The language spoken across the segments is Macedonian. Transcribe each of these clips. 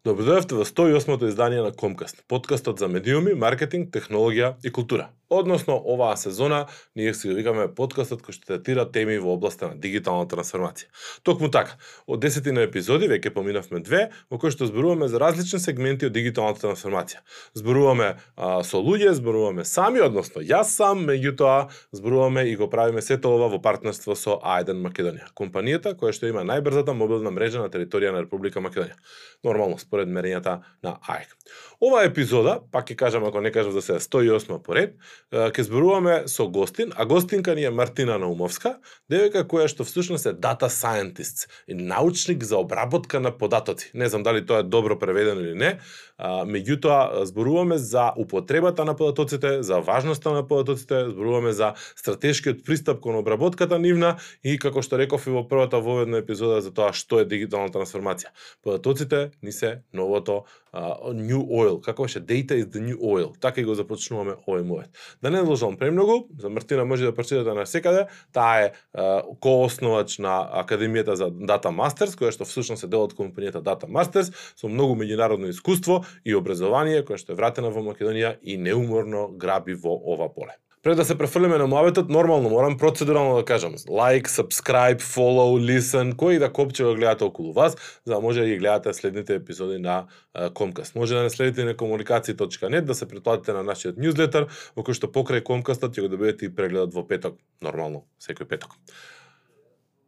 Добродојавте во 108-то издание на Комкаст, подкастот за медиуми, маркетинг, технологија и култура. Односно, оваа сезона ние си го викаме подкастот кој што третира теми во областа на дигитална трансформација. Токму така, од десетина епизоди, веќе поминавме две, во кои што зборуваме за различни сегменти од дигиталната трансформација. Зборуваме а, со луѓе, зборуваме сами, односно јас сам, меѓутоа зборуваме и го правиме сето ова во партнерство со А1 Македонија, компанијата која што има најбрзата мобилна мрежа на територија на Република Македонија. Нормално, според мерењата на АЕК. Оваа епизода, пак ќе кажам ако не кажам за се 108 поред, ќе зборуваме со гостин, а гостинка ни е Мартина Наумовска, девојка која што всушност е data scientist и научник за обработка на податоци. Не знам дали тоа е добро преведено или не, меѓутоа зборуваме за употребата на податоците, за важноста на податоците, зборуваме за стратешкиот пристап кон обработката нивна и како што реков и во првата воведна епизода за тоа што е дигитална трансформација. Податоците ни се новото uh, new oil, како беше data is the new oil. Така и го започнуваме овој мовет. Да не должам премногу, за Мартина може да прочитате на секаде, таа е коосновач на Академијата за Data Masters, која што всушност е дел од компанијата Data Masters, со многу меѓународно искуство и образование, која што е вратена во Македонија и неуморно граби во ова поле. Пред да се префрлиме на муабетот, нормално морам процедурално да кажам. Like, subscribe, follow, listen, кој да копче го гледате околу вас, за да може да ги гледате следните епизоди на комкаст. Може да не следите на комуникација.нет, да се претплатите на нашиот ньюзлетер, во кој што покрај комкастот ќе го добиете и прегледот во петок, нормално, секој петок.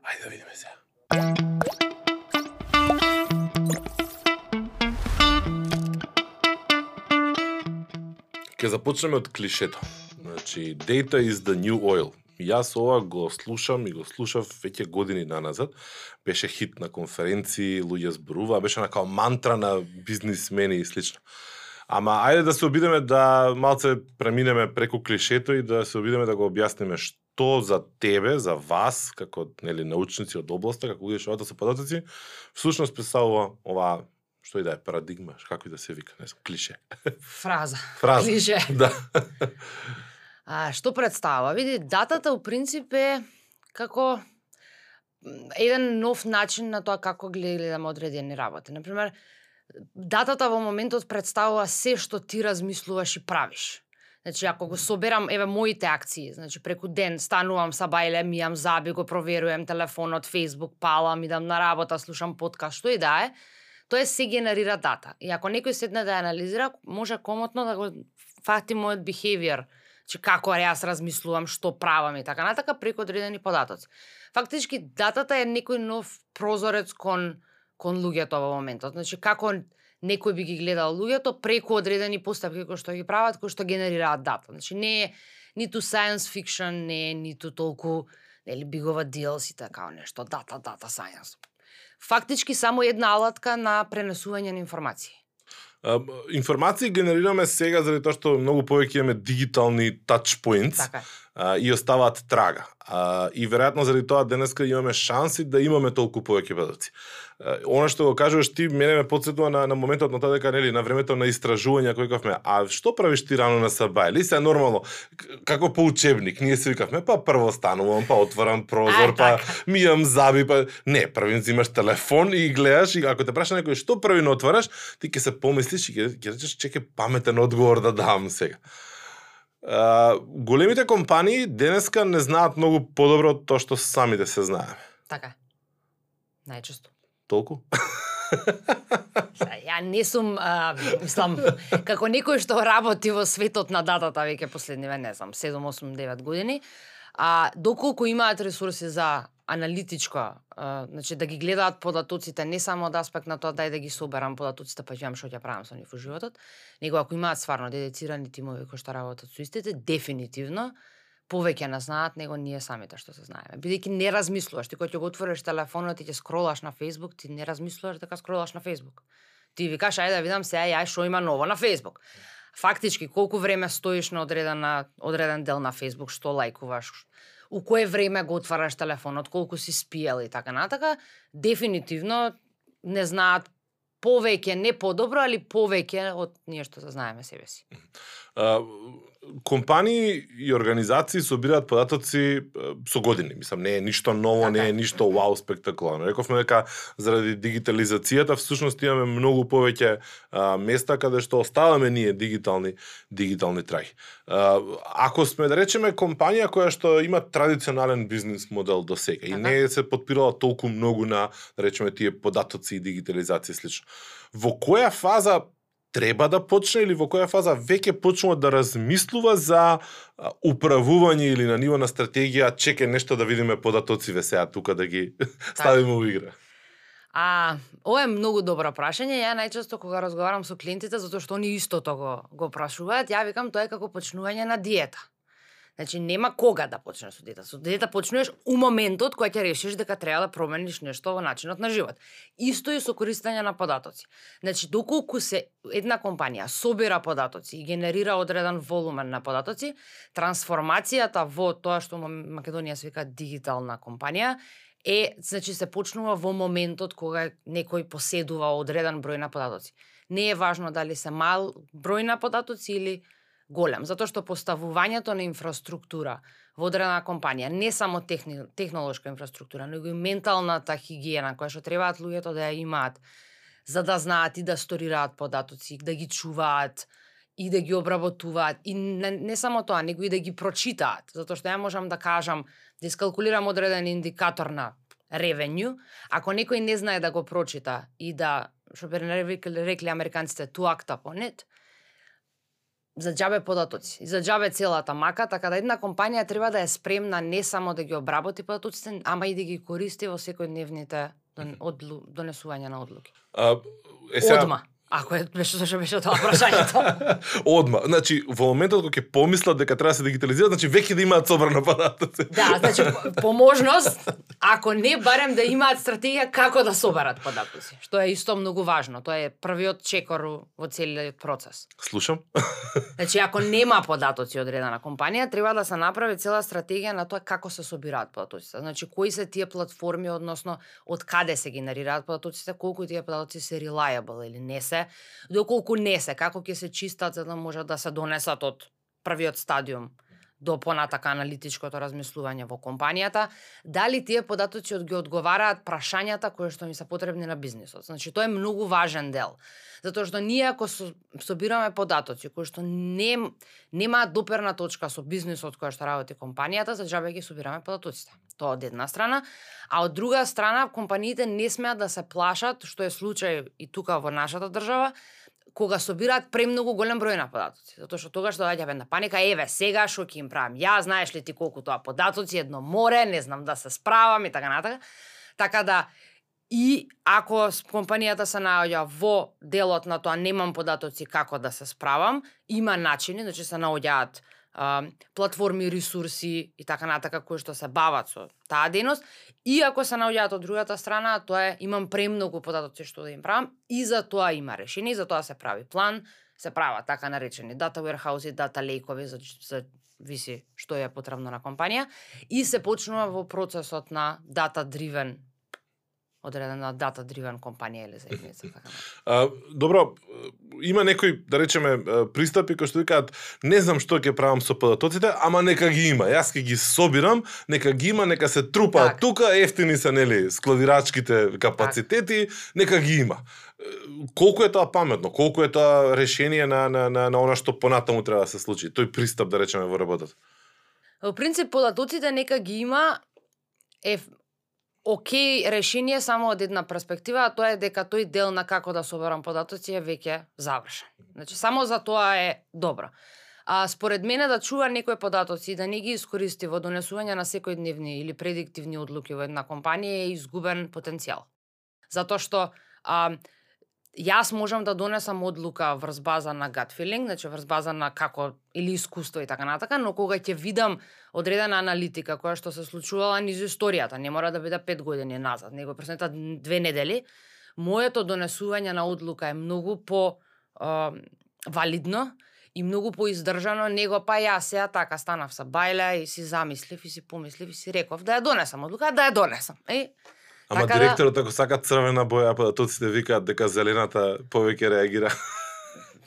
Ајде да видиме се. Ке започнеме од клишето. Значи, data is the new oil. Јас ова го слушам и го слушав веќе години наназад. Беше хит на конференции, луѓе зборува, беше на као мантра на бизнисмени и слично. Ама ајде да се обидеме да малце преминеме преку клишето и да се обидеме да го објасниме што за тебе, за вас, како нели научници од областа, како луѓе што со податоци, всушност представува оваа што и да е парадигма, како и да се вика, не знам, клише. Фраза. Фраза. Клише. Да. А, што представува? Види, датата у принцип е како еден нов начин на тоа како гледаме одредени работи. Например, датата во моментот представува се што ти размислуваш и правиш. Значи, ако го соберам, еве, моите акции, значи, преку ден станувам са бајле, мијам заби, го проверувам телефонот, Facebook, палам, идам на работа, слушам подкаст, што и да е, тоа се генерира дата. И ако некој седне да ја анализира, може комотно да го фати мојот behavior, че како јас размислувам, што правам и така натака преку одредени податоци. Фактички датата е некој нов прозорец кон кон луѓето во моментот. Значи како некој би ги гледал луѓето преку одредени постапки кои што ги прават, кои што генерираат дата. Значи не е ниту science fiction, не е ниту толку нели бигова deals и така нешто, дата, дата, science. Фактички само една алатка на пренесување на информации. Информации генерираме сега заради тоа што многу повеќе имаме дигитални touch points Така а, и оставаат трага. А, и веројатно заради тоа денеска имаме шанси да имаме толку повеќе податоци. А, Она што го кажуваш ти мене ме подсетува на, на моментот на тоа дека нели на времето на истражување кој викавме, а што правиш ти рано на сабај? Или се нормално како по учебник, ние се викавме, па прво станувам, па отварам прозор, А, па така. мијам заби, па не, први взимаш телефон и гледаш и ако те праша некој што први не отвараш, ти ќе се помислиш и ќе ќе речеш чеке паметен одговор да дам сега. А, големите компании денеска не знаат многу подобро од тоа што самите се знаеме. Така. Најчесто. Толку? Ја не сум, а, мислам, како некој што работи во светот на датата веќе последниве, не знам, 7, 8, 9 години, а доколку имаат ресурси за аналитичко, а, значи да ги гледаат податоците не само од аспект на тоа дај да ги соберам податоците па ќе што ќе правам со нив во животот, него ако имаат стварно дедицирани тимови кои што работат со истите, дефинитивно повеќе на знаат него ние самите што се знаеме. Бидејќи не размислуваш, ти кога ќе го отвориш телефонот и ќе скролаш на Facebook, ти не размислуваш дека скролаш на Facebook. Ти викаш ајде да видам сега ја што има ново на Facebook. Фактички колку време стоиш на одредена одреден дел на Facebook, што лајкуваш, у кое време го отвараш телефонот, колку си спиел и така натака, дефинитивно не знаат повеќе, не подобро, али повеќе од ние што се да знаеме себе си. А, компании и организации собираат податоци со години. Мислам, не е ништо ново, не е Така. ништо вау спектакуларно. Рековме дека заради дигитализацијата всушност имаме многу повеќе а, места каде што оставаме ние дигитални дигитални траги. А, ако сме да речеме компанија која што има традиционален бизнис модел до сега и Така. не се подпирала толку многу на да речеме тие податоци и дигитализација и слично. Во која фаза треба да почне или во која фаза веќе почнува да размислува за управување или на ниво на стратегија, чеке нешто да видиме податоциве сега тука да ги ставиме во игра. А, ова е многу добро прашање. Ја најчесто кога разговарам со клиентите, затоа што они истото го, го прашуваат, ја викам тоа е како почнување на диета. Значи нема кога да почнеш со диета. Со диета почнуваш у моментот кога ќе решиш дека треба да промениш нешто во начинот на живот. Исто и со користење на податоци. Значи доколку се една компанија собира податоци и генерира одреден волумен на податоци, трансформацијата во тоа што Македонија се вика дигитална компанија е, значи се почнува во моментот кога некој поседува одреден број на податоци. Не е важно дали се мал број на податоци или голем, затоа што поставувањето на инфраструктура во одредена компанија, не само техни, технолошка инфраструктура, но и менталната хигиена која што требаат луѓето да ја имаат, за да знаат и да сторираат податоци, да ги чуваат, и да ги обработуваат. И не, не само тоа, него и да ги прочитаат, затоа што ја можам да кажам да искалкулирам одреден индикатор на ревенју, ако некој не знае да го прочита и да што би рекли, рекли американците to act upon it, за џабе податоци, и за џабе целата мака, така да една компанија треба да е спремна не само да ги обработи податоците, ама и да ги користи во секојдневните дон- одлу, донесување на одлуки. А, е сега, Одма, ако е беше зашто беше тоа прашањето. Одма. Значи, во моментот кога ќе помислат дека треба да се дигитализира, значи веќе да имаат собрана податоци. Да, значи по- по можност, ако не барем да имаат стратегија како да соберат податоци, што е исто многу важно. Тоа е првиот чекор во целиот процес. Слушам. Значи ако нема податоци од одредена компанија, треба да се направи цела стратегија на тоа како се собираат податоците. Значи кои се тие платформи, односно од каде се генерираат податоците, колку тие податоци се reliable или не се, доколку не се, како ќе се чистат за да можат да се донесат од првиот стадиум до понатака аналитичкото размислување во компанијата, дали тие податоци ги одговараат прашањата кои што ми се потребни на бизнисот. Значи тоа е многу важен дел. Затоа што ние ако собираме податоци кои што не немаат доперна точка со бизнисот која што работи компанијата, за џабе ги собираме податоците. Тоа од една страна, а од друга страна компаниите не смеат да се плашат, што е случај и тука во нашата држава, кога собираат премногу голем број на податоци. Затоа што тогаш да доаѓа една паника, еве сега што ќе им правам. Ја знаеш ли ти колку тоа податоци, едно море, не знам да се справам и така натака. Така да и ако компанијата се наоѓа во делот на тоа немам податоци како да се справам, има начини, значи се наоѓаат а, платформи, ресурси и така натака кои што се бават со таа дејност. И ако се наоѓаат од другата страна, тоа е имам премногу податоци што да им правам и за тоа има решение, и за тоа се прави план, се прават така наречени дата warehouse, дата лейкови за, за виси што е потребно на компанија и се почнува во процесот на дата driven одредена data driven компанија или заедница така. А, добро, има некои, да речеме, пристапи кои што викаат, не знам што ќе правам со податоците, ама нека ги има. Јас ќе ги собирам, нека ги има, нека се трупаат Така. тука, ефтини се нели складирачките капацитети, нека ги има. Колку е тоа паметно? Колку е тоа решение на на на, на она што понатаму треба да се случи? Тој пристап да речеме во работата. Во принцип податоците нека ги има е окей решение само од една перспектива, а тоа е дека тој дел на како да соберам податоци е веќе завршен. Значи само за тоа е добро. А според мене да чува некои податоци и да не ги искористи во донесување на секојдневни или предиктивни одлуки во една компанија е изгубен потенцијал. Затоа што а, јас можам да донесам одлука врз база на gut feeling, значи врз база на како или искуство и така натака, но кога ќе видам одредена аналитика која што се случувала низ историјата, не мора да биде 5 години назад, него преснета две недели, моето донесување на одлука е многу по е, валидно и многу поиздржано него па јас сега така станав са бајле и си замислив и си помислив и си реков да ја донесам одлука, да ја донесам. Е, Ама Така да- директорот ако сака црвена боја, а податоците викаат дека зелената повеќе реагира.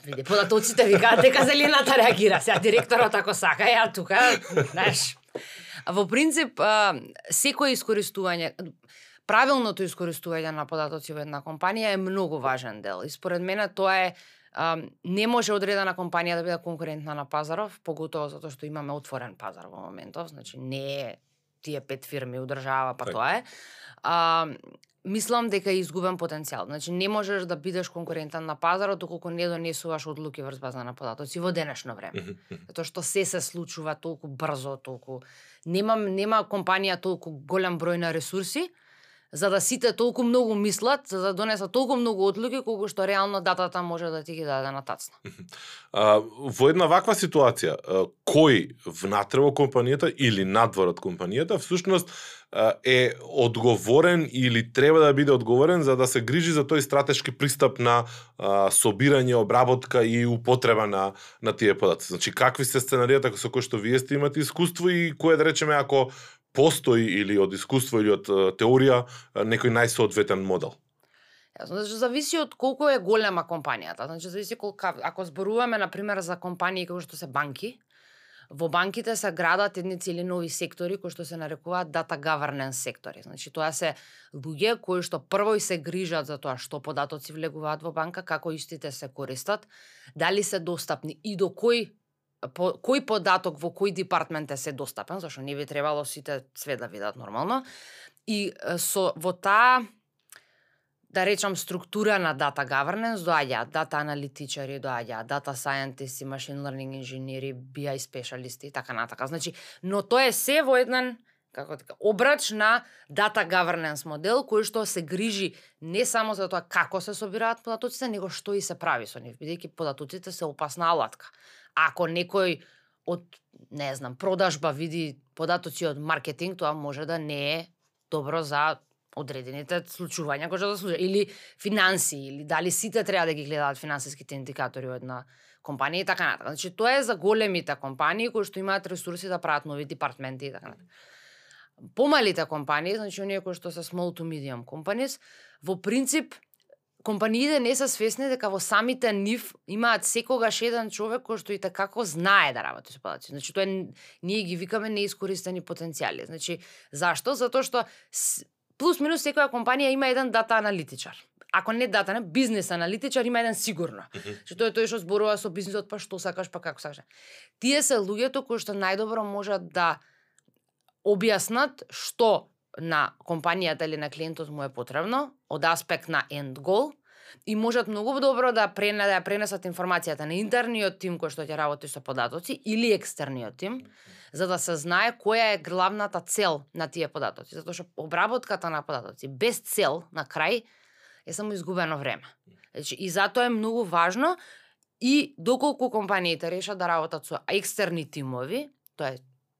Види, податоците викаат дека зелената реагира. Сега директорот ако сака, ја тука, знаеш. Во принцип, секое искористување, правилното искористување на податоци во една компанија е многу важен дел. И според мене тоа е не може одредена компанија да биде конкурентна на пазаров, поготово затоа што имаме отворен пазар во моментов, значи не е тие пет фирми удржава, па Така. тоа е. А, мислам дека е изгубен потенцијал. Значи не можеш да бидеш конкурентен на пазарот доколку не донесуваш одлуки врз база на податоци во денешно време. Затоа што се се случува толку брзо, толку нема нема компанија толку голем број на ресурси за да сите толку многу мислат, за да донесат толку многу одлуки колку што реално датата може да ти ги даде на тацна. А, во една ваква ситуација, кој внатре во компанијата или надвор од компанијата всушност е одговорен или треба да биде одговорен за да се грижи за тој стратешки пристап на а, собирање, обработка и употреба на на тие податоци. Значи какви се сценаријата со кои што вие сте имате искуство и кој да речеме ако постои или од искуство или од теорија некој најсоодветен модел. Јасно, значи зависи од колку е голема компанијата. Значи зависи колку ако зборуваме на пример за компании како што се банки, во банките се градат едни цели нови сектори кои што се нарекуваат data governance сектори. Значи тоа се луѓе кои што прво и се грижат за тоа што податоци влегуваат во банка, како истите се користат, дали се достапни и до кој по, кој податок во кој департмент е се достапен, зашто не би требало сите све да видат нормално. И со во таа да речам структура на data governance доаѓа дата аналитичари, доаѓа data scientists, machine learning инженери, BI специјалисти и така натака. Значи, но тоа е се во еден како така, обрач на data governance модел кој што се грижи не само за тоа како се собираат податоците, него што и се прави со нив, бидејќи податоците се опасна алатка. Ако некој од не знам, продажба види податоци од маркетинг, тоа може да не е добро за одредените случувања кои што да случат или финанси или дали сите треба да ги гледаат финансиските индикатори од една компанија и така натаму. Значи тоа е за големите компании кои што имаат ресурси да прават нови департменти и така натаму. Помалите компании, значи оние кои што се small to medium companies, во принцип компаниите не се свесни дека во самите нив имаат секогаш еден човек кој што и како знае да работи со податоци. Значи тоа е, ние ги викаме неискористени потенцијали. Значи зашто? Затоа што с- плюс минус секоја компанија има еден дата аналитичар. Ако не дата, не бизнес аналитичар има еден сигурно. Што тоа е тој што зборува со бизнисот, па што сакаш, па како сакаш. Тие се луѓето кои што најдобро можат да објаснат што на компанијата или на клиентот му е потребно од аспект на end goal и можат многу добро да прена, да ја пренесат информацијата на интерниот тим кој што ќе работи со податоци или екстерниот тим, за да се знае која е главната цел на тие податоци. Затоа што обработката на податоци без цел на крај е само изгубено време. Значи, и затоа е многу важно и доколку компаниите решат да работат со екстерни тимови, тоа е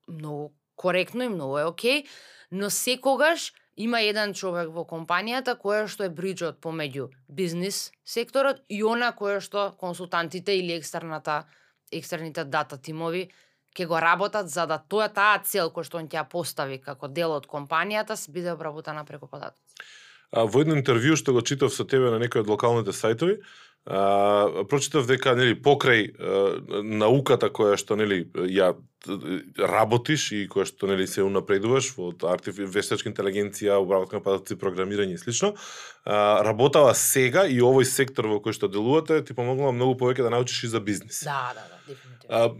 многу коректно и многу е окей, но секогаш има еден човек во компанијата која што е бриджот помеѓу бизнис секторот и она која што консултантите или екстерната екстерните дата тимови ќе го работат за да тоа таа цел која што он ќе ја постави како дел од компанијата се биде обработена преку податоци. А, во едно интервју што го читав со тебе на некој од локалните сајтови, а, прочитав дека нели покрај а, науката која што нели ја работиш и која што нели се унапредуваш во артиф... вештачка интелигенција, обработка на податоци, програмирање и слично, а, работава сега и овој сектор во кој што делувате ти помогнува многу повеќе да научиш и за бизнис. Да, да, да, дефинитивно. А,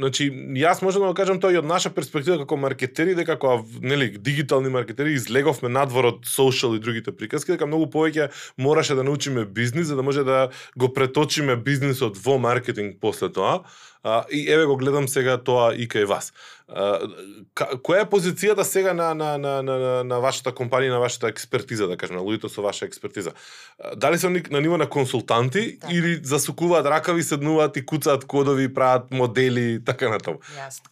значи, јас можам да го кажам тоа и од наша перспектива како маркетери, дека кога, нели, дигитални маркетери излеговме надвор од social и другите приказки, дека многу повеќе мораше да научиме бизнис, за да може да го преточиме бизнисот во маркетинг после тоа. А, и еве го гледам сега тоа и кај вас. А, која е позицијата сега на, на, на, на, на, вашата компанија, на вашата експертиза, да кажем, на луѓето со ваша експертиза? А, Дали се на ниво на консултанти Така. или засукуваат ракави, седнуваат и куцаат кодови, прават модели и така натаму? Јасно.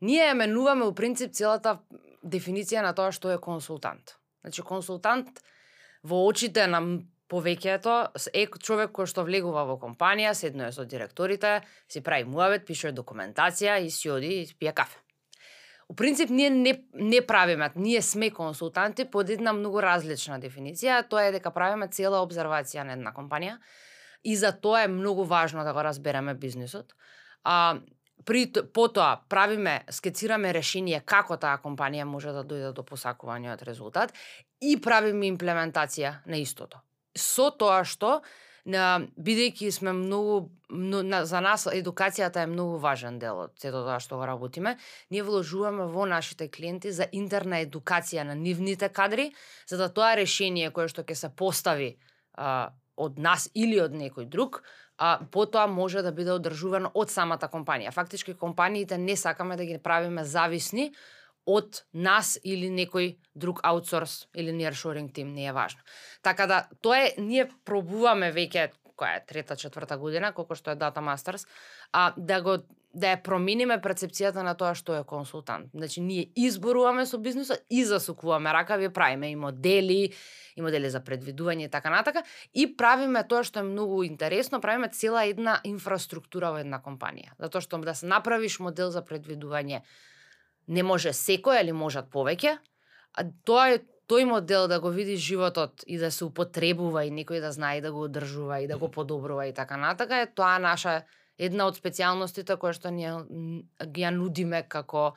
Ние менуваме у принцип целата дефиниција на тоа што е консултант. Значи консултант во очите на повеќето е човек кој што влегува во компанија, седнува со директорите, си прави муавет, пише документација и си оди и си пие кафе. У принцип, ние не, не правиме, ние сме консултанти под една многу различна дефиниција, тоа е дека правиме цела обзервација на една компанија и за тоа е многу важно да го разбереме бизнисот. А, при потоа правиме, скецираме решение како таа компанија може да дојде до посакуваниот резултат и правиме имплементација на истото. Со тоа што на бидејќи сме многу, на, за нас едукацијата е многу важен дел од сето тоа што го работиме. Ние вложуваме во нашите клиенти за интерна едукација на нивните кадри, за да тоа решение кое што ќе се постави а, од нас или од некој друг, а потоа може да биде одржувано од самата компанија. Фактички компаниите не сакаме да ги правиме зависни од нас или некој друг аутсорс или нершоринг тим, не е важно. Така да, тоа е, ние пробуваме веќе која е трета, четврта година, колко што е Data Masters, а да го да ја промениме перцепцијата на тоа што е консултант. Значи, ние изборуваме со бизнисот и засукуваме ракави, правиме и модели, и модели за предвидување и така натака, и правиме тоа што е многу интересно, правиме цела една инфраструктура во една компанија. Затоа што да се направиш модел за предвидување не може секој, али можат повеќе. А тоа е тој модел да го видиш животот и да се употребува и некој да знае да го одржува и да го подобрува и така натака, е тоа наша една од специјалностите која што ние ги ја нудиме како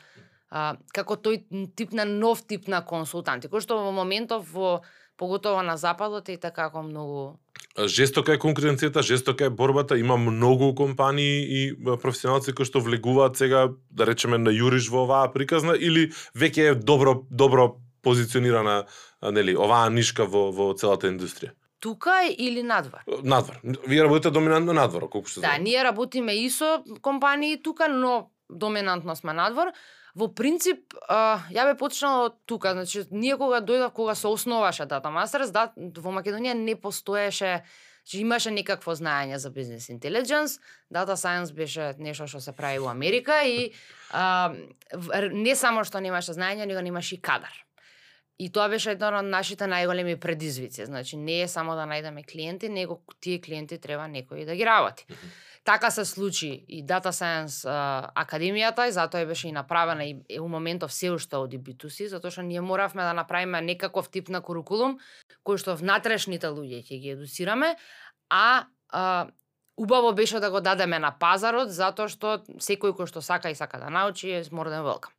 а, како тој тип на нов тип на консултанти, кој што во моментов во поготово на западот е така како многу Жестока е конкуренцијата, жестока е борбата, има многу компании и професионалци кои што влегуваат сега, да речеме, на јуриш во оваа приказна или веќе е добро добро позиционирана нели оваа нишка во во целата индустрија. Тука или надвор? Надвор. Вие работите доминантно надвор, колку што Да, ние работиме и со компании тука, но доминантно сме надвор. Во принцип, а, ја бе почнала од тука, значи ние кога дојдав, кога се основаше Data Masters, да, во Македонија не постоеше Значи, имаше некакво знаење за бизнес интелигенс, дата science беше нешто што се прави во Америка и а, не само што немаше знаење, него немаше и кадар. И тоа беше едно од нашите најголеми предизвици. Значи, не е само да најдеме клиенти, него тие клиенти треба некој да ги работи. Така се случи и Data Science а, Академијата и затоа е беше и направена и, и у моментов се уште од B2C, затоа што ние моравме да направиме некаков тип на курикулум кој што внатрешните луѓе ќе ги едуцираме, а, а убаво беше да го дадеме на пазарот затоа што секој кој што сака и сака да научи е more велка.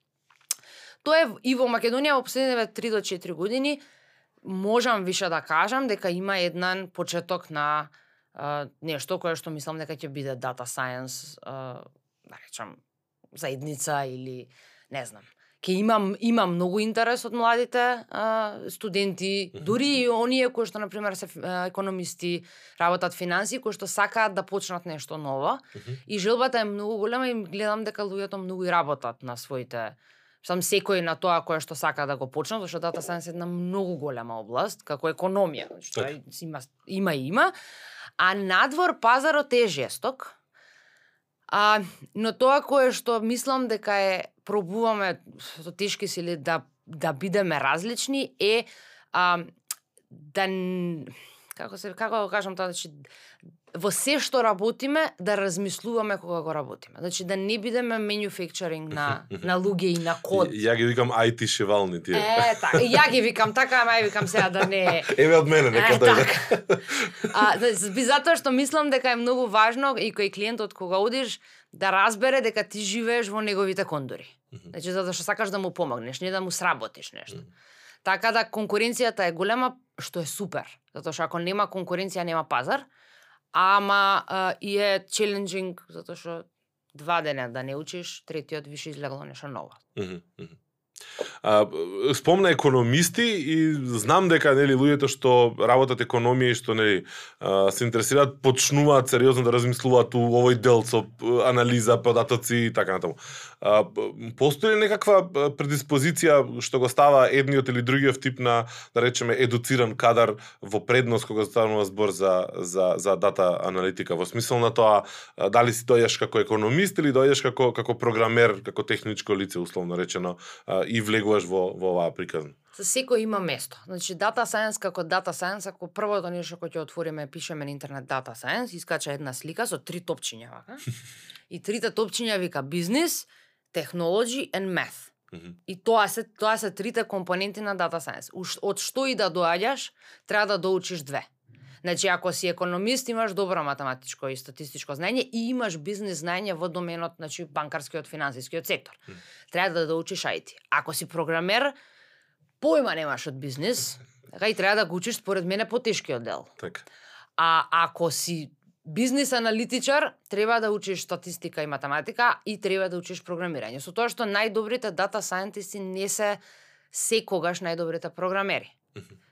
Тоа е и во Македонија во последните 3 до 4 години можам више да кажам дека има еднан почеток на а, нешто кое што мислам дека ќе биде data science, а, да речам, заедница или не знам. Ке имам има многу интерес од младите а, студенти, дури и оние кои што на пример се економисти, работат финанси, кои што сакаат да почнат нешто ново. И желбата е многу голема и гледам дека луѓето многу и работат на своите сам секој на тоа кое што сака да го почне, зашто дата science е една многу голема област, како економија, што така. има, има и има, А надвор пазарот е жесток. А, но тоа кое што мислам дека е пробуваме со тешки сили да да бидеме различни е а, да како се како да го кажам тоа значи во се што работиме да размислуваме кога го работиме. Значи да не бидеме manufacturing на на луѓе и на код. Ја ги викам IT шивални тие. Е, така. Ја ги викам така, ама ја викам сега да не Еве од мене нека дојде. Така. А би затоа што мислам дека е многу важно и кој клиентот кога одиш да разбере дека ти живееш во неговите кондори. Значи затоа што сакаш да му помогнеш, не да му сработиш нешто. Така да конкуренцијата е голема, што е супер. Затоа што ако нема конкуренција, нема пазар ама а, и е челенджинг затоа што два дена да не учиш, третиот више излегло нешто ново. Mm -hmm. А, спомна економисти и знам дека нели луѓето што работат економија и што нели се интересираат почнуваат сериозно да размислуваат у овој дел со анализа, податоци и така натаму. Постои ли некаква предиспозиција што го става едниот или другиот тип на да речеме едуциран кадар во предност кога станува збор за за за дата аналитика во смисол на тоа дали си дојдеш како економист или дојдеш како како програмер, како техничко лице условно речено и влегуваш во во оваа приказна. За секој има место. Значи data science како data science, ако првото нешто кој ќе отвориме пишеме на интернет data science, искача една слика со три топчиња вака. и трите топчиња вика бизнес, technology and math. И тоа се тоа се трите компоненти на дата science. Уш- Од што и да доаѓаш, треба да доучиш две. Значи, ако си економист, имаш добро математичко и статистичко знаење и имаш бизнес знаење во доменот, значи банкарскиот, финансискиот сектор. Мгм. Треба да доучиш IT. Ако си програмер, појма немаш од бизнес, така и треба да го учиш според мене потешкиот дел. Така. А ако си бизнес аналитичар, треба да учиш статистика и математика и треба да учиш програмирање. Со тоа што најдобрите дата сајентисти не се секогаш најдобрите програмери.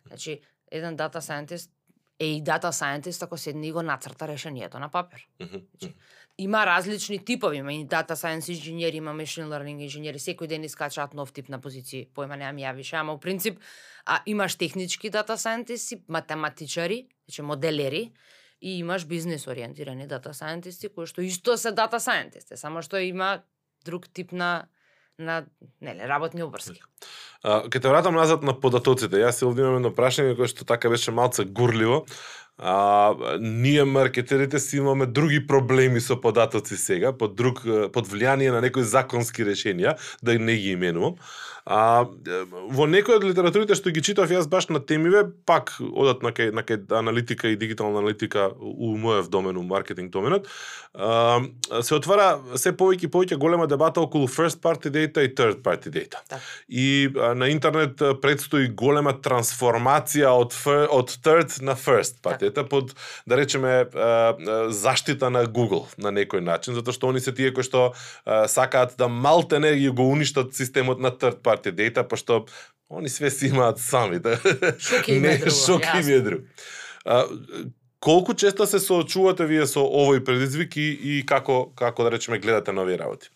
Значи, еден дата сајентист е и дата сајентист ако седне и го нацрта решението на папир. Мгм. Мгм. Има различни типови, има и дата science инженери, има machine learning инженери, секој ден искачаат нов тип на позиции, појма немам ја више, ама у принцип а, имаш технички дата scientisti, математичари, значи моделери, и имаш бизнес ориентирани дата scientisti кои што исто се дата scientisti, само што има друг тип на на неле работни обврски. Ке те вратам назад на податоците. Јас се овде имам едно прашање кое што така беше малце гурливо. А, ние маркетерите си имаме други проблеми со податоци сега, под друг под влијание на некои законски решенија, да не ги именувам. А, во некои од литературите што ги читав јас баш на темиве, пак одат на кај, на кај аналитика и дигитална аналитика у мојов домен, у маркетинг доменот, а, се отвара се повеќе и повеќе голема дебата околу first party data и third party data. Така. И а, на интернет предстои голема трансформација од од third на first party data под да речеме заштита на Google на некој начин, затоа што они се тие кои што а, сакаат да малтене ги го уништат системот на third party data, пошто они све си имаат сами. Да. Шок е друго. А, колку често се соочувате вие со овој предизвик и, и како, како да речеме гледате на овие работи?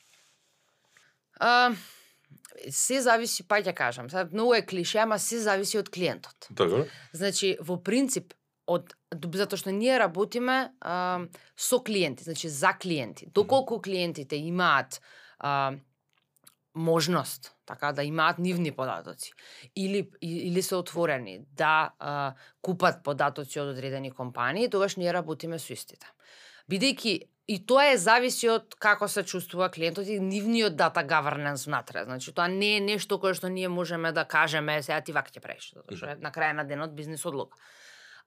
А, се зависи, па ќе кажам, сега многу е клише, ама се зависи од клиентот. Така? Значи, во принцип, од затоа што ние работиме а, со клиенти, значи за клиенти. Доколку клиентите имаат а, можност така да имаат нивни податоци или или се отворени да а, купат податоци од одредени компании, тогаш ние работиме со истите. Бидејќи и тоа е зависи од како се чувствува клиентот и нивниот дата governance внатре. Значи тоа не е нешто кое што ние можеме да кажеме сега ти вака ќе правиш, затоа што е на крај на денот бизнес одлука.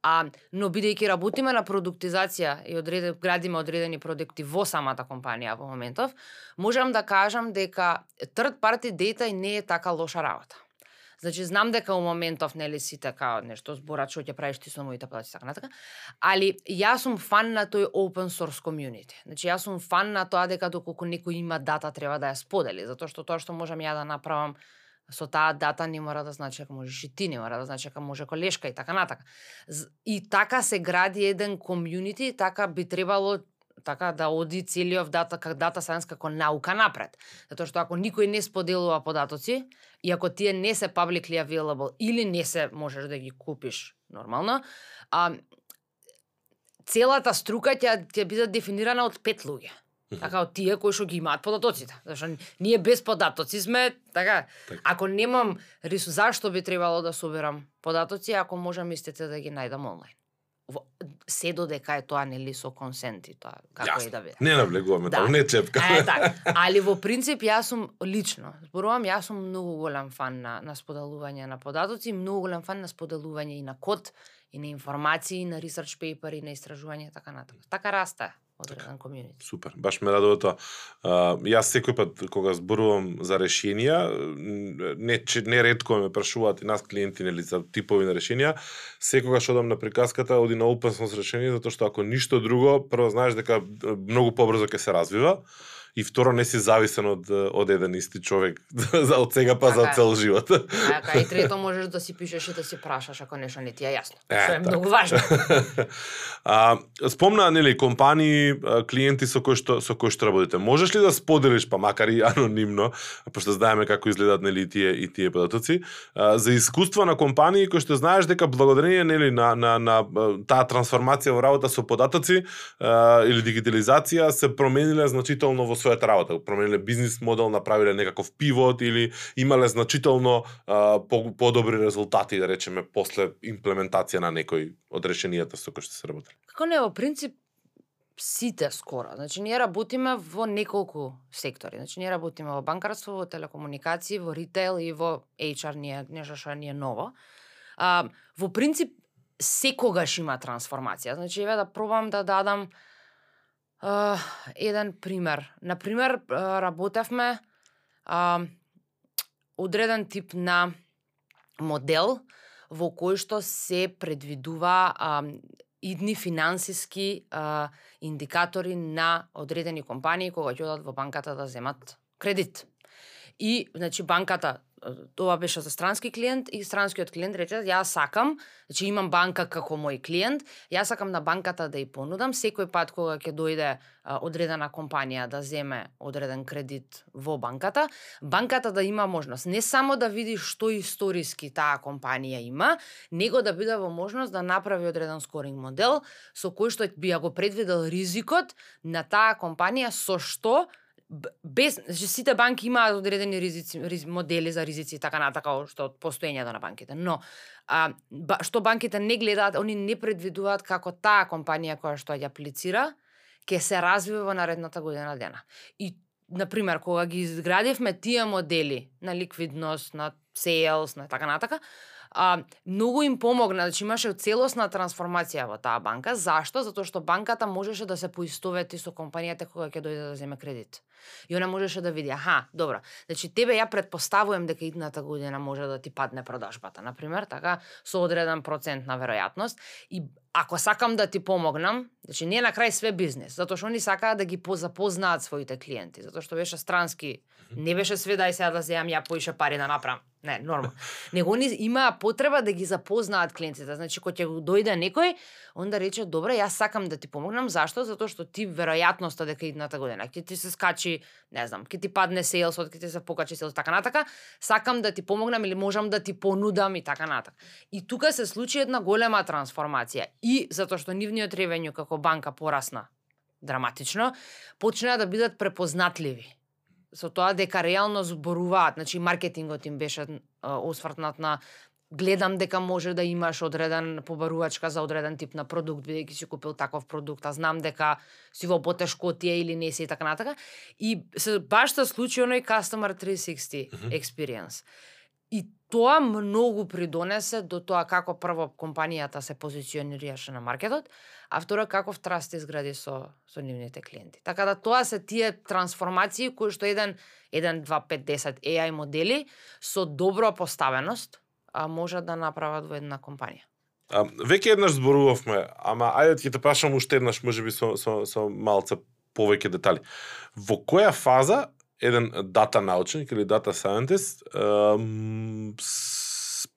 А, но бидејќи работиме на продуктизација и одреди градиме одредени продукти во самата компанија во моментов, можам да кажам дека third party data не е така лоша работа. Значи знам дека у моментов нели си така нешто зборат што ќе правиш ти со моите податоци така натака, али јас сум фан на тој open source community. Значи јас сум фан на тоа дека доколку некој има дата треба да ја сподели, затоа што тоа што можам ја да направам со таа дата не мора да значи дека можеш и ти, не мора да значи дека може колешка и така натака. И така се гради еден комјунити, така би требало така да оди целиот дата как дата science како наука напред. Затоа што ако никој не споделува податоци и ако тие не се publicly available или не се можеш да ги купиш нормално, а целата струка ќе ќе биде дефинирана од пет луѓе. Така од тие кои што ги имаат податоците. Зашто ние без податоци сме така. Така. Ако немам рису зашто би требало да собирам податоци ако можам истите да ги најдам онлайн. Во, се додека е тоа нели со консент и тоа како Јасно. и да биде. Не навлегуваме Да. таму, не чепка. Е, така. Али во принцип јас сум лично, зборувам, јас сум многу голем фан на, на споделување на податоци, многу голем фан на споделување и на код, и на информации, и на research paper, и на истражување така натаму. Така расте одреден комјунити. Супер, баш ме радува тоа. А, јас секој пат кога зборувам за решенија, не че не ретко ме прашуваат и нас клиенти нели за типови на решенија, секогаш одам на приказката оди на open source решение затоа што ако ништо друго, прво знаеш дека многу побрзо ќе се развива и второ не си зависен од од еден исти човек за од сега па за Така цел живот. Така и трето можеш да си пишеш и да си прашаш ако нешто не ти е јасно. Е, Што е така. многу важно. а, спомна нели компании, клиенти со кои што со кои што работите. Можеш ли да споделиш па макар и анонимно, пошто знаеме како изгледаат нели тие и тие податоци, за искуства на компании кои што знаеш дека благодарение нели на на на таа трансформација во работа со податоци или дигитализација се промениле значително во својата работа, промениле бизнис модел, направиле некаков пивот или имале значително а, по, подобри резултати, да речеме, после имплементација на некој од решенијата со кои што се работеле. Како не, во принцип, сите скоро. Значи ние работиме во неколку сектори. Значи ние работиме во банкарство, во телекомуникации, во ритейл и во HR, ние нешто што ни е ново. А, во принцип секогаш има трансформација. Значи еве да пробам да дадам Uh, еден пример. На пример работевме uh, одреден тип на модел во кој што се предвидува uh, идни финансиски а, индикатори на одредени компании кога ќе одат во банката да земат кредит. И, значи, банката тоа беше за странски клиент и странскиот клиент рече јас сакам, значи имам банка како мој клиент, јас сакам на банката да ја понудам секој пат кога ќе дојде а, одредена компанија да земе одреден кредит во банката, банката да има можност не само да види што историски таа компанија има, него да биде во можност да направи одреден скоринг модел со кој што би ја го предвидел ризикот на таа компанија со што без значи сите банки имаат одредени ризици, риз, модели за ризици и така натака што од постоењето на банките, но а, ба, што банките не гледаат, они не предвидуваат како таа компанија која што ја аплицира ќе се развива во наредната година дена. И на пример кога ги изградивме тие модели на ликвидност, на sales, на така натака, а, многу им помогна, значи имаше целосна трансформација во таа банка. Зашто? Затоа што банката можеше да се поистовети со компанијата кога ќе дојде да земе кредит. И она можеше да види, аха, добро, значи тебе ја предпоставувам дека идната година може да ти падне продажбата, на пример, така, со одреден процент на веројатност и ако сакам да ти помогнам, значи не на крај све бизнес, затоа што они сакаат да ги запознаат своите клиенти, затоа што беше странски, не беше све дај сега да земам ја поише пари да направам. Не, нормално. Него они имаа потреба да ги запознаат клиентите. Значи, кога ќе дојде некој, онда рече, добре, јас сакам да ти помогнам. Зашто? Затоа што ти веројатноста дека идната година ќе ти се скачи, не знам, ќе ти падне селсот, ќе ти се покачи селсот така натака. Сакам да ти помогнам или можам да ти понудам и така натака. И тука се случи една голема трансформација. И затоа што нивниот ревењу како банка порасна драматично, почнаа да бидат препознатливи со тоа дека реално зборуваат, значи маркетингот им беше освртнат на гледам дека може да имаш одреден побарувачка за одреден тип на продукт бидејќи си купил таков продукт, а знам дека си во потешкотија или не си и така натака. И се баш се случи оној customer 360 experience. И тоа многу придонесе до тоа како прво компанијата се позиционираше на маркетот, а второ каков траст изгради со со нивните клиенти. Така да тоа се тие трансформации кои што еден 1 2 5 10 AI модели со добра поставеност а можат да направат во една компанија. А, веќе еднаш зборувавме, ама ајде ќе те прашам уште еднаш, можеби со со со малце повеќе детали. Во која фаза еден дата научник или дата scientist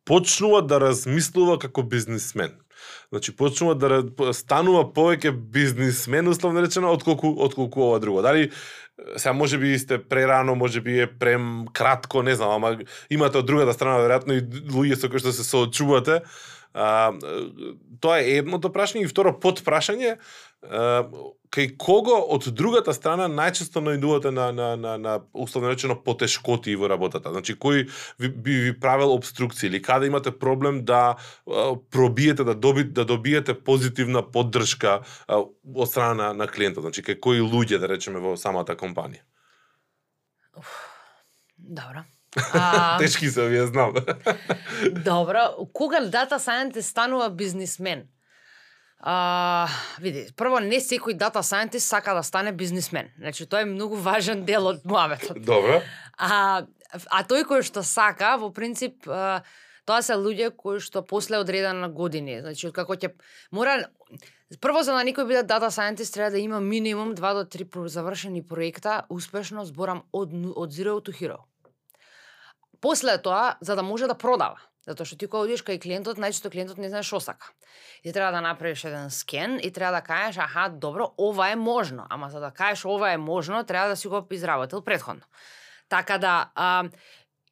почнува да размислува како бизнисмен. Значи почнува да станува повеќе бизнисмен условно речено отколку отколку ова друго. Дали сега може би сте прерано, може би е прем кратко, не знам, ама имате од другата страна веројатно и луѓе со кои што се соочувате. А, тоа е едното прашање и второ подпрашање кај кого од другата страна најчесто најдувате на на на на условно речено потешкоти во работата. Значи кој ви, би ви правел обструкции или каде имате проблем да а, пробиете да доби, да добиете позитивна поддршка а, од страна на, на клиентот. Значи кај кои луѓе да речеме во самата компанија. Добро. А... Тешки се, вие знам. Добро, кога дата scientist станува бизнисмен? А, види, прво не секој дата scientist сака да стане бизнисмен. Значи тоа е многу важен дел од муаветот. Добро. А, а тој кој што сака, во принцип, а, тоа се луѓе кои што после одредена години, значи како ќе мора Прво за да некој биде дата scientist треба да има минимум 2 до 3 завршени проекта, успешно зборам од од zero to hero. После тоа, за да може да продава, Затоа што ти кога одиш кај клиентот, најчесто клиентот не знае што сака. И треба да направиш еден скен и треба да кажеш, аха, добро, ова е можно. Ама за да кажеш ова е можно, треба да си го изработил предходно. Така да, а,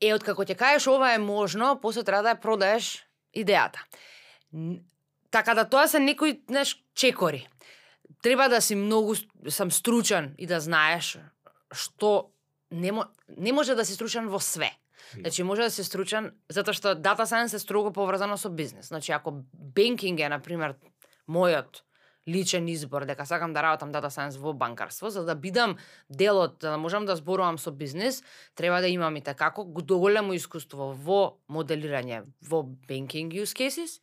е, откако ќе кажеш ова е можно, после треба да ја продаеш идејата. Така да тоа се некои, знаеш, чекори. Треба да си многу сам стручен и да знаеш што не, не може да си стручен во све. Значи може да се стручен затоа што data science е строго поврзано со бизнес. Значи ако банкинг е на пример мојот личен избор дека сакам да работам дата science во банкарство, за да бидам дел од да можам да зборувам со бизнис, треба да имам и како доголемо искуство во моделирање во banking use cases,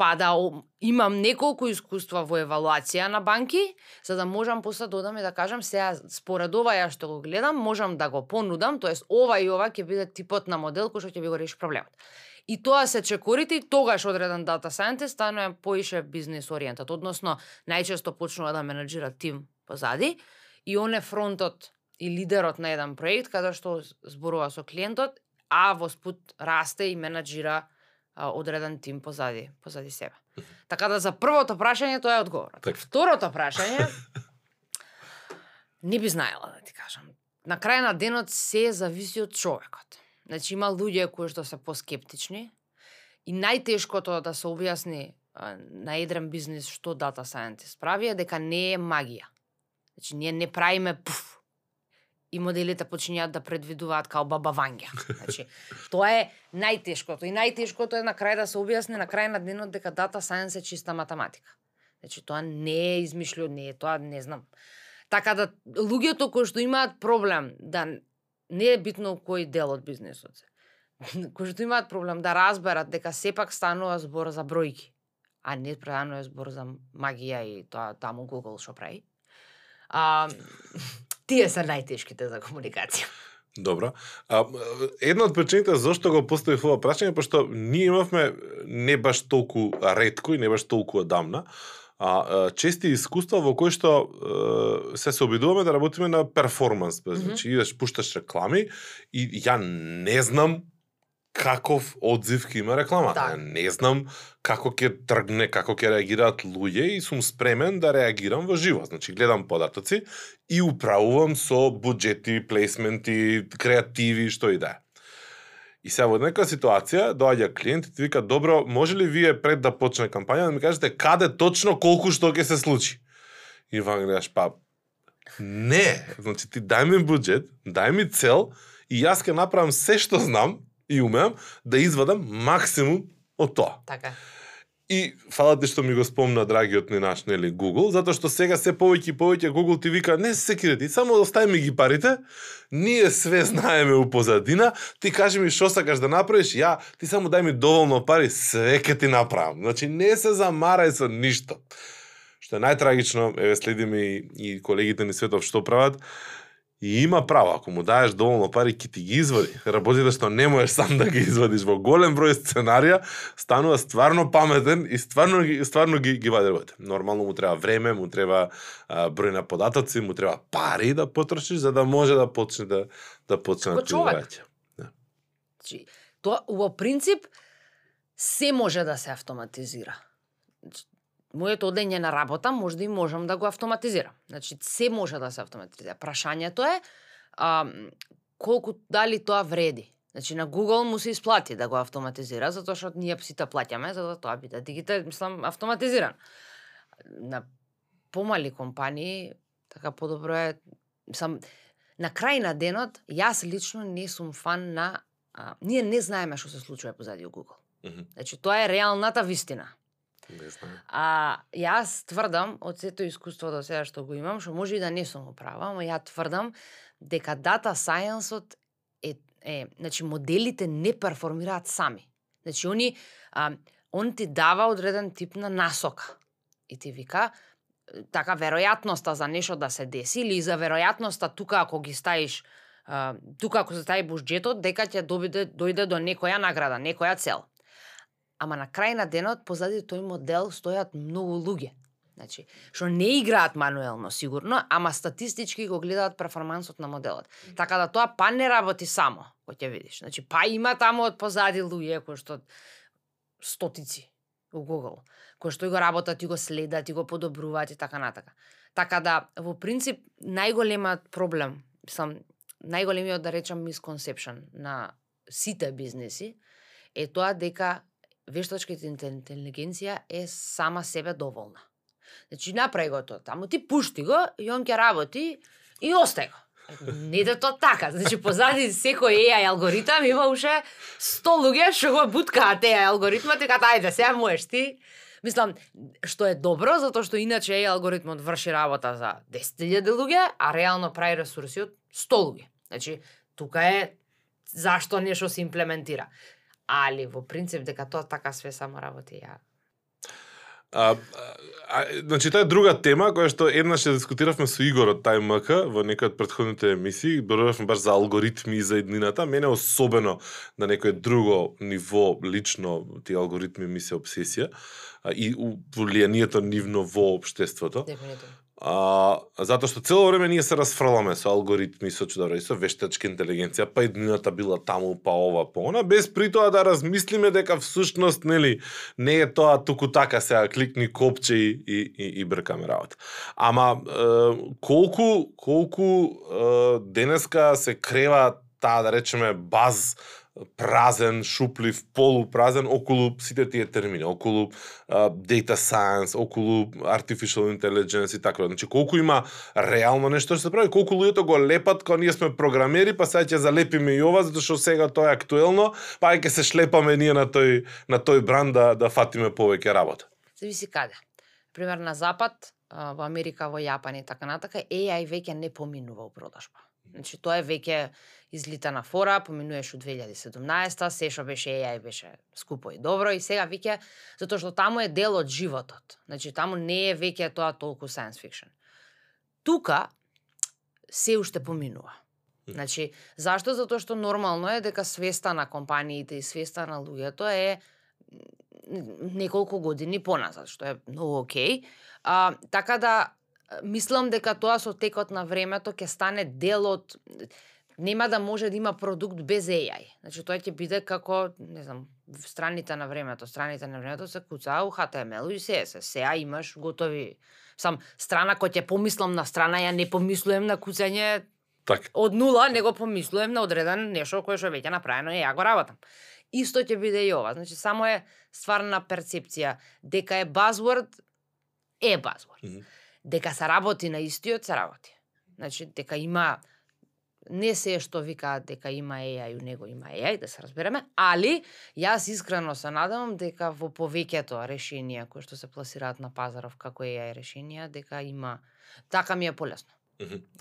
па да имам неколку искуства во евалуација на банки, за да можам после да одам и да кажам сега според ова ја што го гледам, можам да го понудам, тоест ова и ова ќе биде типот на модел кој што ќе би го реши проблемот. И тоа се чекорите и тогаш одреден дата scientist станува поише бизнес ориентат, односно најчесто почнува да менеджира тим позади и он е фронтот и лидерот на еден проект каде што зборува со клиентот, а во спут расте и менеджира одреден тим позади, позади себе. Така да за првото прашање тоа е одговорот. Так. Второто прашање не би знаела да ти кажам. На крај на денот се зависи од човекот. Значи има луѓе кои што се поскептични и најтешкото да се објасни на едрен бизнис што дата scientist прави е дека не е магија. Значи ние не правиме пуф и моделите почињаат да предвидуваат као баба Ванѓа. Значи, тоа е најтешкото. И најтешкото е на крај да се објасни на крај на денот дека дата science е чиста математика. Значи, тоа не е измишлено, не е тоа, не знам. Така да, луѓето кои што имаат проблем да не е битно кој дел од бизнисот се, кои што имаат проблем да разберат дека сепак станува збор за бројки, а не преданува збор за магија и тоа таму Google што прави. А, тие се најтешките за комуникација. Добро. А, една од причините зашто го поставив ова прашање пошто ние имавме не баш толку ретко и не баш толку одамна, а, а чести искуства во кои што а, се се обидуваме да работиме на перформанс, mm -hmm. значи идеш пушташ реклами и ја не знам каков одзив ќе има рекламата. Да. Не знам како ќе тргне, како ќе реагираат луѓе и сум спремен да реагирам во живо. Значи гледам податоци и управувам со буџети, плейсменти, креативи, што и да е. И сега во некоја ситуација доаѓа клиент и ти вика добро, може ли вие пред да почне кампања да ми кажете каде точно колку што ќе се случи? И ваң гледаш па не, значи ти дај ми буџет, дај ми цел и јас ќе направам се што знам и умеам да извадам максимум од тоа. Така. И фала ти што ми го спомна драгиот ни наш, нели, Google, затоа што сега се повеќе и повеќе Google ти вика, не се секирати, само остави ми ги парите, ние све знаеме у позадина, ти кажи ми што сакаш да направиш, ја, ти само дај ми доволно пари, све ќе ти направам. Значи, не се замарај со ништо. Што е најтрагично, еве следиме и, и колегите ни светов што прават, И има право, ако му даеш доволно пари, ќе ти ги извади. Работите што не можеш сам да ги извадиш во голем број сценарија, станува стварно паметен и стварно стварно ги ги вади работите. Нормално му треба време, му треба а, број на податоци, му треба пари да потрошиш за да може да почне да да почне Како да ти враќа. Значи, тоа во принцип се може да се автоматизира. Моето одење на работа може да и можам да го автоматизирам. Значи, се може да се автоматизира. Прашањето е а, колку дали тоа вреди. Значи на Google му се исплати да го автоматизира затоа што ние сите плаќаме за да тоа биде дигитал, мислам автоматизиран. На помали компании така подобро е мислам на крај на денот јас лично не сум фан на а, ние не знаеме што се случува позади Google. Мгм. Значи тоа е реалната вистина. Не знам. А јас тврдам од сето искуство до сега што го имам, што може и да не сум управа, ама ја тврдам дека дата сајенсот е, е значи моделите не перформираат сами. Значи они а, он ти дава одреден тип на насока. И ти вика така веројатноста за нешто да се деси или за веројатноста тука ако ги ставиш тука ако се стави буџетот дека ќе добиде дојде до некоја награда, некоја цел. Ама на крај на денот позади тој модел стојат многу луѓе. Значи, што не играат мануелно сигурно, ама статистички го гледаат перформансот на моделот. Така да тоа па не работи само, кој ќе видиш. Значи, па има таму од позади луѓе кои што стотици у Google, кои што и го работат и го следат и го подобруваат и така натака. Така да, во принцип, најголемиот проблем, сам најголемиот да речам misconception на сите бизнеси е тоа дека вештачката интелигенција е сама себе доволна. Значи направи го тоа, таму ти пушти го и он ќе работи и остај го. Не е тоа така. Значи позади секој AI алгоритам има уште 100 луѓе што го буткаат AI алгоритмот и кажат ајде сега можеш ти Мислам, што е добро, затоа што иначе AI алгоритмот врши работа за 10.000 луѓе, а реално прави ресурси од 100 луѓе. Значи, тука е зашто нешто се имплементира. Али во принцип дека тоа така све само работи ја А, а, значи, таа е друга тема која што еднаш ја дискутиравме со Игор од МК во некој од претходните емисии, зборувавме баш за алгоритми за еднината. Мене особено на некој друго ниво лично тие алгоритми ми се обсесија а, и влијанието нивно во општеството. дефинитивно. А, затоа што цело време ние се расфрламе со алгоритми, со чудове, и со вештачка интелигенција, па еднината била таму, па ова, па она, без при тоа да размислиме дека всушност, нели, не е тоа туку така сега кликни копче и, и, и, и бркаме работа. Ама е, колку колку е, денеска се крева таа да речеме баз празен, шуплив, полупразен околу сите тие термини, околу uh, data science, околу artificial intelligence и така. Значи колку има реално нешто што се прави, колку луѓето го лепат кога ние сме програмери, па сега ќе залепиме и ова затоа што сега тоа е актуелно, па ќе се шлепаме ние на тој на тој бранд да да фатиме повеќе работа. Зависи каде. Пример на запад, во Америка, во Јапан и така натака, AI веќе не поминува у продажба. Значи тоа е веќе излитана фора, поминуваш од 2017-та, се што беше AI беше скупо и добро и сега веќе затоа што таму е дел од животот. Значи таму не е веќе тоа толку science fiction. Тука се уште поминува. Значи, зашто? Затоа што нормално е дека свеста на компаниите и свеста на луѓето е неколку години поназад, што е многу окей. А, така да, мислам дека тоа со текот на времето ќе стане дел од нема да може да има продукт без AI. Значи тоа ќе биде како, не знам, страните на времето, страните на времето се куцаа у HTML и CSS. Сега имаш готови сам страна кој ќе помислам на страна, ја не помислувам на куцање Така. од нула, него помислувам на одреден нешто кое што веќе направено и ја го работам. Исто ќе биде и ова. Значи само е ствар на перцепција дека е buzzword е buzzword. Мгм. Дека се работи на истиот се работи. Значи дека има не се што викаат дека има AI, у него има AI, да се разбереме, али јас искрено се надевам дека во повеќето решенија кои што се пласираат на пазаров како AI решенија, дека има така ми е полесно.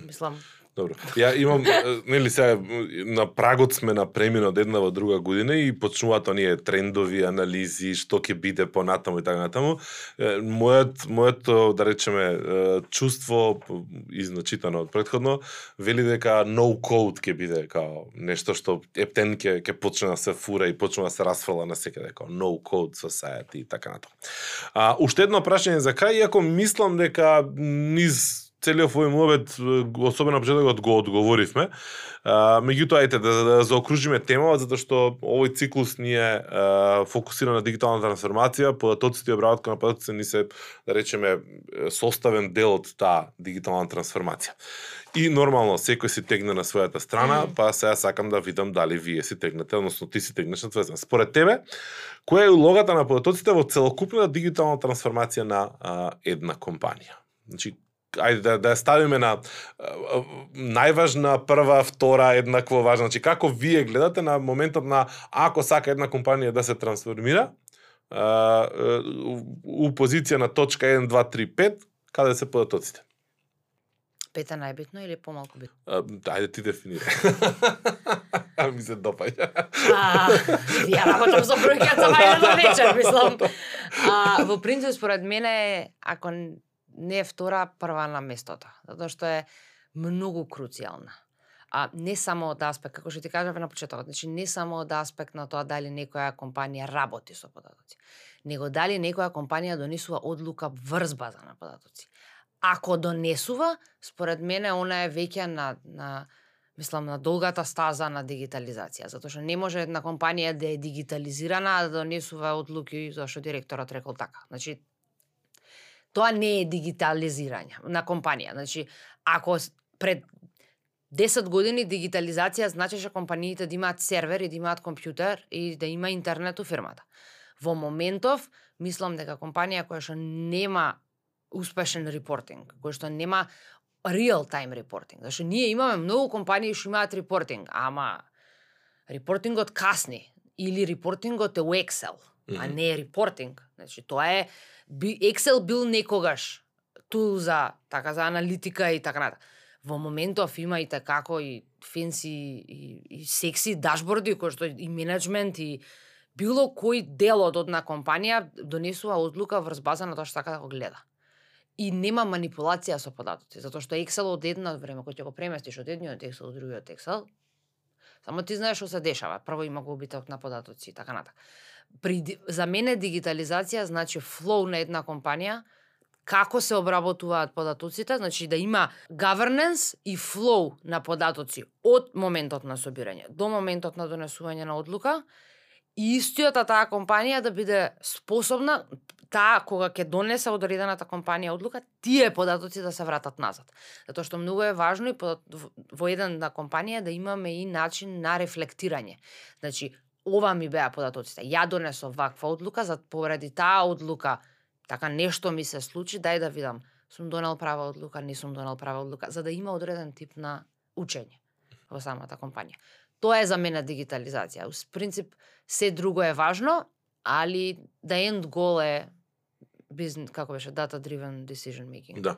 Мислам, Добро. Ја имам, нели сега на прагот сме на премина од една во друга година и почнуваат оние трендови, анализи, што ќе биде понатаму и така натаму. Мојот, моето, да речеме, чувство изначитано од предходно, вели дека no code ќе биде као нешто што ептен ќе ќе почне да се фура и почне да се расфрла на секаде као no code society и така натаму. А уште едно прашање за крај, иако мислам дека низ целиот овој муабет, особено на почетокот го одговоривме. А, меѓутоа, ајте да, да заокружиме темава, затоа што овој циклус ни е фокусиран на дигитална трансформација, податоците и обработка на податоците ни се, да речеме, составен дел од таа дигитална трансформација. И нормално секој си тегне на својата страна, Мгм. па сега сакам да видам дали вие си тегнете, односно ти си тегнеш на твоја страна. Според тебе, која е улогата на податоците во целокупната дигитална трансформација на а, една компанија? Значи, ајде да, да ставиме на а, најважна, прва, втора, еднакво важна. Значи, како вие гледате на моментот на ако сака една компанија да се трансформира, а, у, позиција на точка 1, 2, 3, 5, каде се податоците? пета најбитно или помалку битно? А, ајде ти дефинирај. А ми се допаѓа. А, ја работам со бројката мајна на вечер, мислам. А, во принцип, според мене, ако не е втора, прва на местото. Затоа што е многу круцијална. А не само од аспект, како што ти кажав на почетокот, значи не само од аспект на тоа дали некоја компанија работи со податоци, него дали некоја компанија донесува одлука врз база на податоци. Ако донесува, според мене она е веќе на, на мислам на долгата стаза на дигитализација, затоа што не може една компанија да е дигитализирана а да донесува одлуки зашто директорот рекол така. Значи тоа не е дигитализирање на компанија. Значи ако пред 10 години дигитализација значеше компаниите да имаат сервер и да имаат компјутер и да има интернет у фирмата. Во моментов, мислам дека компанија која што нема успешен репортинг, која што нема real time репортинг. Зашто ние имаме многу компании што имаат репортинг, ама репортингот касни или репортингот е у Excel а не репортинг. Значи тоа е би Excel бил некогаш тул за така за аналитика и така натаму. Во моментов има и како и фенси и, и секси дашборди кои што и менеджмент и било кој дел од одна компанија донесува одлука врз база на тоа што сака да го гледа. И нема манипулација со податоци, затоа што Excel од едно време кој ќе го преместиш од едниот Excel од другиот Excel, само ти знаеш што се дешава. Прво има губиток на податоци и така натаму. При за мене дигитализација значи флоу на една компанија, како се обработуваат податоците, значи да има governance и флоу на податоци од моментот на собирање до моментот на донесување на одлука и истиота таа компанија да биде способна таа кога ќе донесе одредената компанија одлука, тие податоци да се вратат назад. Затоа што многу е важно и во- во една компанија да имаме и начин на рефлектирање. Значи, ова ми беа податоците. Ја донесов ваква одлука, за поради таа одлука така нешто ми се случи, дај да видам сум донел права одлука, не сум донел права одлука, за да има одреден тип на учење во самата компанија. Тоа е за мене дигитализација. Ус принцип се друго е важно, али да енд гол е бизнес, како беше, data driven decision making. Да.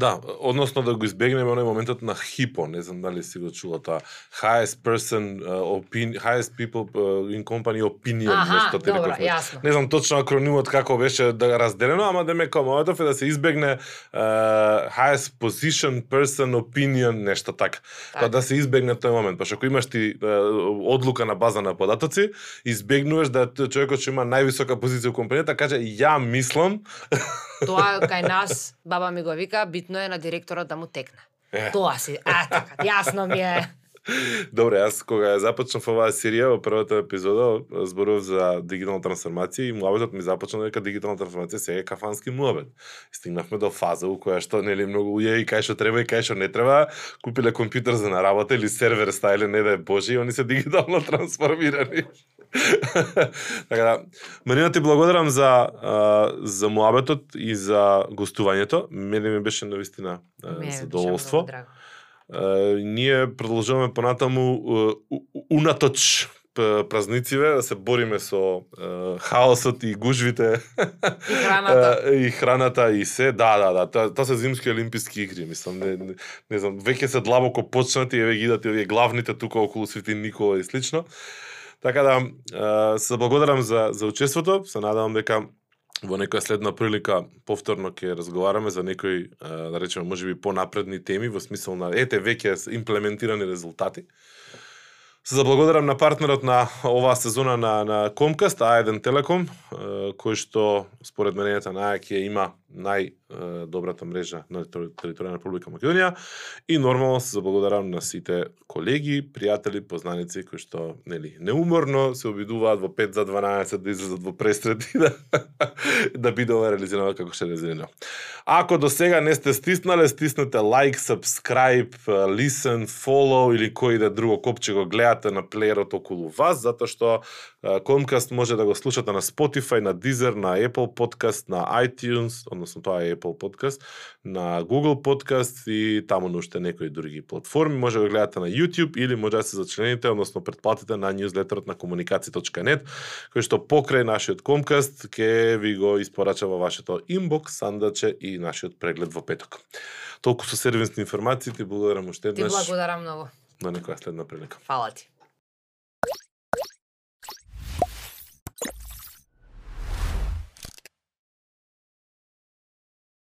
Да, односно да го избегнеме оној моментот на хипо, не знам дали си го чула тоа. Highest person uh, opinion, highest people uh, in company opinion, Аха, нешто добро, рековме. јасно. Не знам точно акронимот како беше да разделено, ама да ме комодов е да се избегне uh, highest position person opinion, нешто така. Тоа да се избегне тој момент, пошто ако имаш ти uh, одлука на база на податоци, избегнуваш да човекот што има највисока позиција во компанијата каже ја мислам Тоа кај нас, баба ми го вика, битно е на директорот да му текне. Е. Тоа си, а така, јасно ми е. Добре, јас кога ја започнав оваа серија во првата епизода зборував за дигитална трансформација и муабетот ми започна дека дигитална трансформација сега е кафански муабет. Стигнавме до фаза у која што нели многу уе и кај што треба и кај што не треба, купиле компјутер за на работа или сервер ставиле не да е боже и они се дигитално трансформирани. така да, Марина ти благодарам за а, за муабетот и за гостувањето. Мене ми беше навистина а, Ми е, беше задоволство. ние продолжуваме понатаму унаточ празнициве да се бориме со uh, хаосот и гужвите И храната. и храната и се. Да, да, да, тоа, се зимски олимписки игри, мислам, не, не, не знам, веќе се длабоко почнати, еве ги идат овие главните тука околу Свети Никола и слично. Така да, се благодарам за за учеството, се надавам дека во некоја следна прилика повторно ќе разговараме за некои, да речеме, можеби понапредни теми во смисол на ете веќе имплементирани резултати. Се заблагодарам на партнерот на оваа сезона на на Comcast, А1 Телеком, кој што според менењата на ќе има најдобрата мрежа на територија на Република Македонија и нормално се заблагодарам на сите колеги, пријатели, познаници кои што нели неуморно се обидуваат во 5 за 12 да излезат во пресред и да да биде ова реализирано како што е реализирано. Ако до сега не сте стиснале, стиснете like, subscribe, listen, follow или кој да друго копче го гледате на плеерот околу вас, затоа што Комкаст може да го слушате на Spotify, на Deezer, на Apple Podcast, на iTunes, односно тоа е Apple Podcast, на Google Podcast и таму на уште некои други платформи. Може да го гледате на YouTube или може да се зачлените, односно предплатите на newsletterот на комуникација.net, кој што покрај нашиот Comcast ќе ви го испорача во вашето инбокс, сандаче и нашиот преглед во петок. Толку со сервисни информации, ти благодарам уште Ти еднаш благодарам многу. на некоја следна прилика. Фала ти.